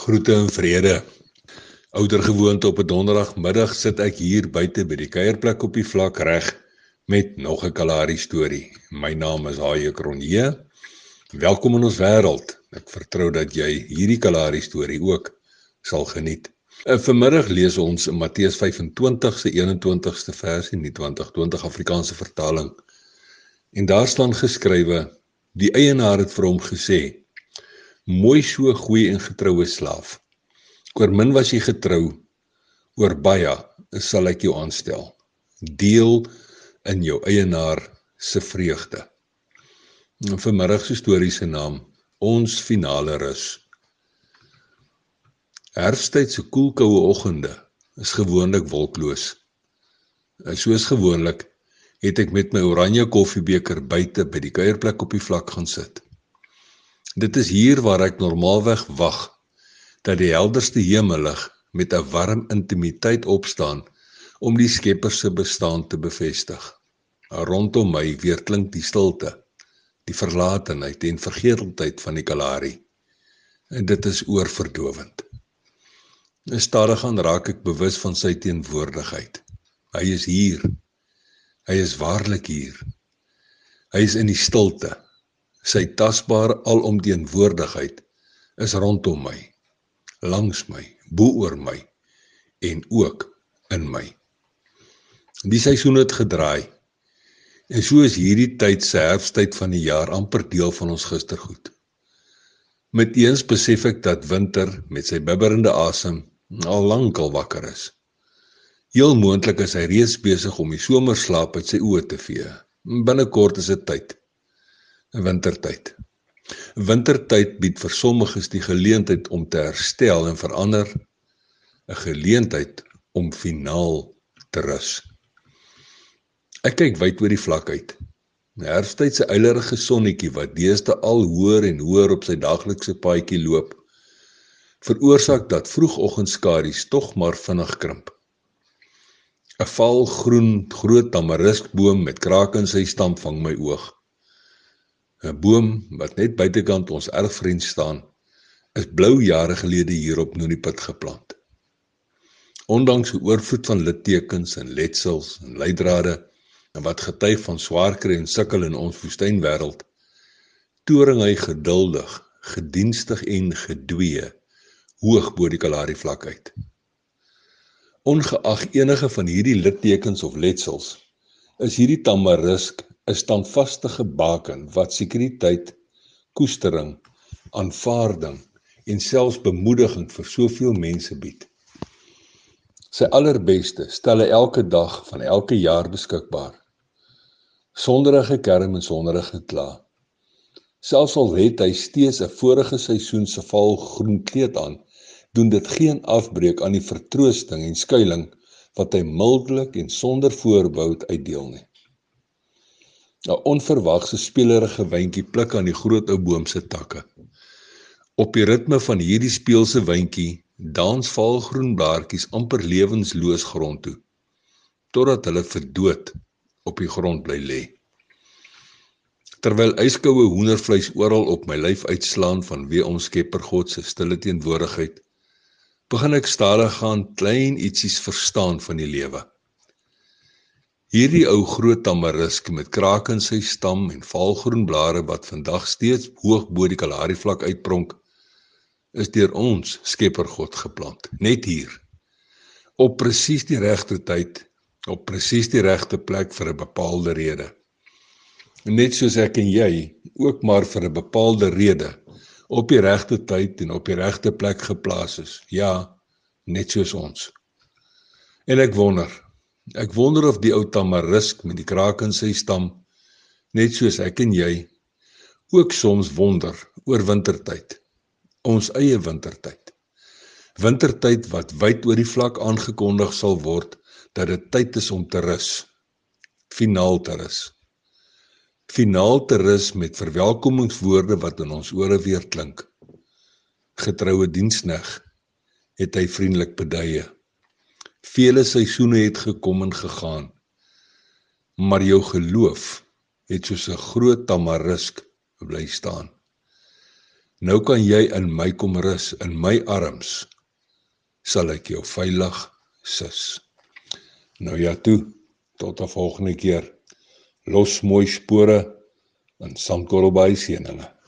Groete en vrede. Ouder gewoonte op 'n donderdagmiddag sit ek hier buite by die kuierplek op die vlak reg met nog 'n Kalahari storie. My naam is Haie Kronje. Welkom in ons wêreld. Ek vertrou dat jy hierdie Kalahari storie ook sal geniet. En eh, vanmiddag lees ons in Matteus 25 se 21ste vers in die 2020 Afrikaanse vertaling. En daar staan geskrywe: Die eienaar het vir hom gesê: mooi so goeie en getroue slaaf. Oor min was jy getrou, oor baie sal ek jou aanstel. Deel in jou eienaar se vreugde. En vanmiddag se storie se naam ons finale rus. Herfsttyd se koelkoue oggende is gewoonlik wolkloos. En soos gewoonlik het ek met my oranje koffiebeker buite by die kuierplek op die vlak gaan sit. Dit is hier waar ek normaalweg wag dat die helderste hemellig met 'n warm intimiteit opstaan om die Skepper se bestaan te bevestig. Rondom my weer klink die stilte, die verlatenheid en vergeeldheid van die Kalahari. En dit is oorverdowend. Stadig aan raak ek bewus van sy teenwoordigheid. Hy is hier. Hy is waarlik hier. Hy is in die stilte sy tasbare alomteenwoordigheid is rondom my langs my bo oor my en ook in my. Die seisoen het gedraai en so is hierdie tyd se herfsttyd van die jaar amper deel van ons gistergoed. Met eens besef ek dat winter met sy bibberende asem al lank al wakker is. Heel moontlik is hy reeds besig om die somerslaap uit sy oë te vee. Binnekort is dit tyd wintertyd. Wintertyd bied vir sommiges die geleentheid om te herstel en vir ander 'n geleentheid om finaal te rus. Ek kyk wyd oor die vlak uit. Die herfsttyd se eilerige sonnetjie wat deesdae al hoër en hoër op sy daglikse paadjie loop, veroorsaak dat vroegoggendskaries tog maar vinnig krimp. 'n Val groen groot tamariskboom met krake in sy stam vang my oog. 'n boom wat net buitekant ons erfvriend staan, is blou jare gelede hier op Nonipit geplant. Ondanks 'n oorvloed van littekens en letsels en leidrade en wat getuig van swaar kry en sukkel in ons woestynwêreld, toring hy geduldig, gedienstig en gedwee hoog bo die Kalahari vlak uit. Ongeag enige van hierdie littekens of letsels, is hierdie tamarisk 'n standvaste baken wat sekuriteit, koestering, aanvaarding en selfs bemoediging vir soveel mense bied. Sy allerbeste stel hy elke dag van elke jaar beskikbaar. Sonder 'n gekerm en sonder 'n gekla. Selfs al het hy steeds 'n vorige seisoen se val groen kleed aan, doen dit geen afbreek aan die vertroosting en skuilings wat hy mildelik en sonder voorbehou uitdeel nie. 'n onverwagse speelerige wyntjie pluk aan die groot ou boom se takke. Op die ritme van hierdie speelse wyntjie dans valgroen blaartjies amper lewensloos grond toe totdat hulle verdood op die grond bly lê. Terwyl yskoue hoendervleis oral op my lyf uitslaan van wie ons Skepper God se stille teenwoordigheid, begin ek stadig gaan klein ietsies verstaan van die lewe. Hierdie ou groot tamarisk met krake in sy stam en valgroen blare wat vandag steeds hoog bo die Kalahari vlak uitpronk, is deur ons Skepper God geplant, net hier. Op presies die regte tyd, op presies die regte plek vir 'n bepaalde rede. Net soos ek en jy ook maar vir 'n bepaalde rede op die regte tyd en op die regte plek geplaas is. Ja, net soos ons. En ek wonder Ek wonder of die ou tamarisk met die kraak in sy stam net soos ek en jy ook soms wonder oor wintertyd. Ons eie wintertyd. Wintertyd wat wyd oor die vlak aangekondig sal word dat dit tyd is om te rus. Finaal te rus. Finaal te rus met verwelkomingswoorde wat in ons ore weer klink. Getroue diensneg het hy vriendelik beduie. Vele seisoene het gekom en gegaan. Maar jou geloof het soos 'n groot tamarisk bly staan. Nou kan jy in my kom rus, in my arms sal ek jou veilig sis. Nou ja toe, tot 'n volgende keer. Los mooi spore in Sandkorrelbaai seëninge.